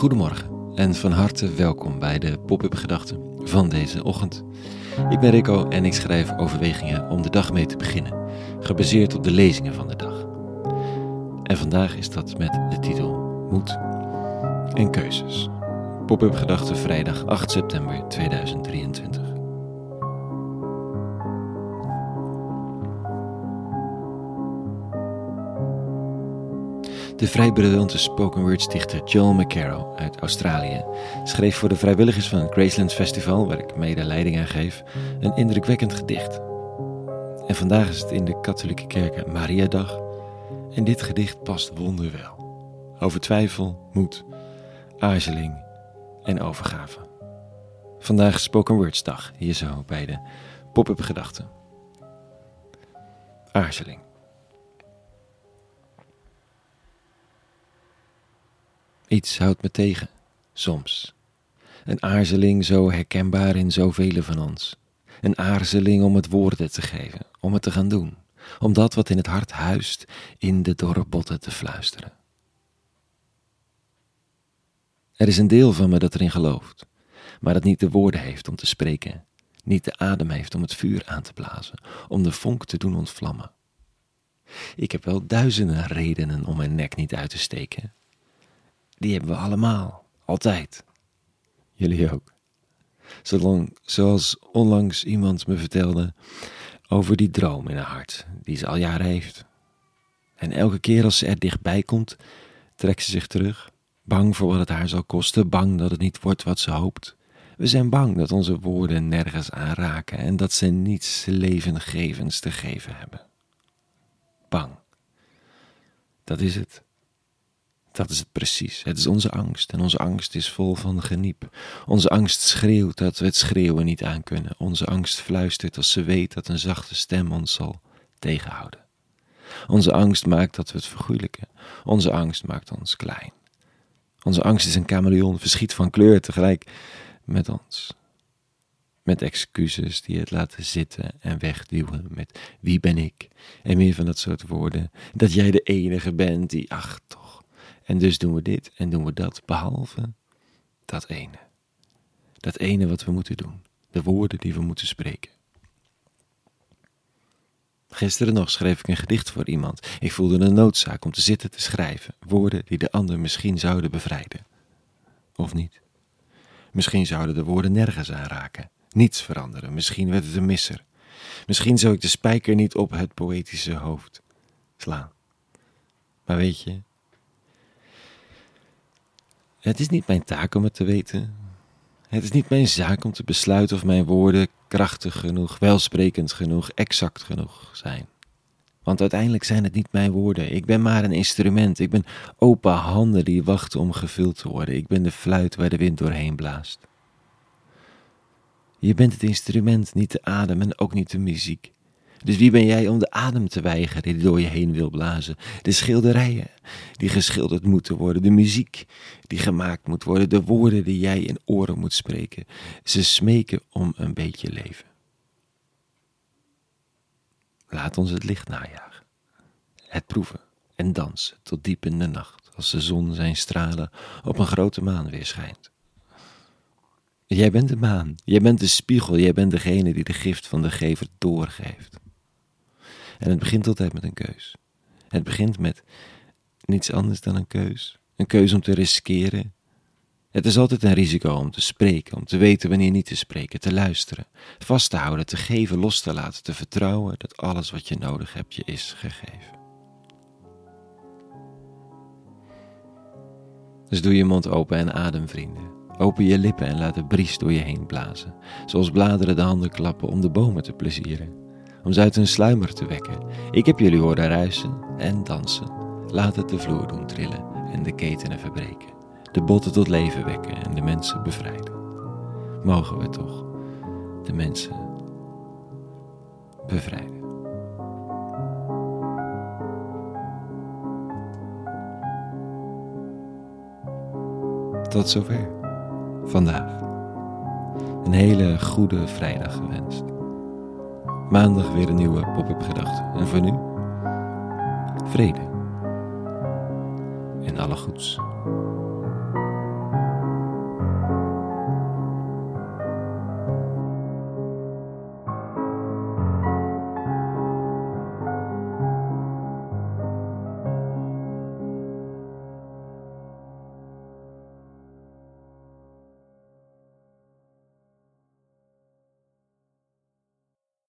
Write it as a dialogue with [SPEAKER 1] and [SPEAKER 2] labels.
[SPEAKER 1] Goedemorgen en van harte welkom bij de Pop-up Gedachten van deze ochtend. Ik ben Rico en ik schrijf overwegingen om de dag mee te beginnen, gebaseerd op de lezingen van de dag. En vandaag is dat met de titel Moed en Keuzes. Pop-up Gedachten vrijdag 8 september 2023. De vrij briljante spoken word dichter Joel McCarroll uit Australië schreef voor de vrijwilligers van het Graceland Festival, waar ik mede leiding aan geef, een indrukwekkend gedicht. En vandaag is het in de katholieke kerk Mariadag en dit gedicht past wonderwel. Over twijfel, moed, aarzeling en overgave. Vandaag Spoken Words dag, hier zo bij de pop-up gedachten. Aarzeling. Iets houdt me tegen, soms. Een aarzeling zo herkenbaar in zoveel van ons. Een aarzeling om het woorden te geven, om het te gaan doen, om dat wat in het hart huist in de dorre botten te fluisteren. Er is een deel van me dat erin gelooft, maar dat niet de woorden heeft om te spreken, niet de adem heeft om het vuur aan te blazen, om de vonk te doen ontvlammen. Ik heb wel duizenden redenen om mijn nek niet uit te steken, die hebben we allemaal, altijd. Jullie ook. Zolang, zoals onlangs iemand me vertelde over die droom in haar hart, die ze al jaren heeft. En elke keer als ze er dichtbij komt, trekt ze zich terug, bang voor wat het haar zal kosten, bang dat het niet wordt wat ze hoopt. We zijn bang dat onze woorden nergens aanraken en dat ze niets levengevends te geven hebben. Bang. Dat is het. Dat is het precies. Het is onze angst. En onze angst is vol van geniep. Onze angst schreeuwt dat we het schreeuwen niet aankunnen. Onze angst fluistert als ze weet dat een zachte stem ons zal tegenhouden. Onze angst maakt dat we het vergoeilijken. Onze angst maakt ons klein. Onze angst is een chameleon, verschiet van kleur tegelijk met ons. Met excuses die het laten zitten en wegduwen met wie ben ik en meer van dat soort woorden. Dat jij de enige bent die, ach en dus doen we dit en doen we dat, behalve dat ene. Dat ene wat we moeten doen, de woorden die we moeten spreken. Gisteren nog schreef ik een gedicht voor iemand. Ik voelde een noodzaak om te zitten te schrijven, woorden die de ander misschien zouden bevrijden. Of niet? Misschien zouden de woorden nergens aanraken, niets veranderen, misschien werd het een misser. Misschien zou ik de spijker niet op het poëtische hoofd slaan. Maar weet je, het is niet mijn taak om het te weten. Het is niet mijn zaak om te besluiten of mijn woorden krachtig genoeg, welsprekend genoeg, exact genoeg zijn. Want uiteindelijk zijn het niet mijn woorden. Ik ben maar een instrument. Ik ben open handen die wachten om gevuld te worden. Ik ben de fluit waar de wind doorheen blaast. Je bent het instrument, niet de adem en ook niet de muziek. Dus wie ben jij om de adem te weigeren die door je heen wil blazen? De schilderijen die geschilderd moeten worden, de muziek die gemaakt moet worden, de woorden die jij in oren moet spreken. Ze smeken om een beetje leven. Laat ons het licht najagen, het proeven en dansen tot diep in de nacht, als de zon zijn stralen op een grote maan weer schijnt. Jij bent de maan, jij bent de spiegel, jij bent degene die de gift van de gever doorgeeft. En het begint altijd met een keus. Het begint met niets anders dan een keus. Een keus om te riskeren. Het is altijd een risico om te spreken, om te weten wanneer niet te spreken, te luisteren, vast te houden, te geven, los te laten, te vertrouwen dat alles wat je nodig hebt je is gegeven. Dus doe je mond open en adem, vrienden. Open je lippen en laat de bries door je heen blazen, zoals bladeren de handen klappen om de bomen te plezieren om ze uit hun sluimer te wekken. Ik heb jullie horen ruisen en dansen. Laat het de vloer doen trillen en de ketenen verbreken. De botten tot leven wekken en de mensen bevrijden. Mogen we toch de mensen bevrijden. Tot zover vandaag. Een hele goede vrijdag gewenst. Maandag weer een nieuwe pop-up gedachte. En voor nu, vrede en alle goeds.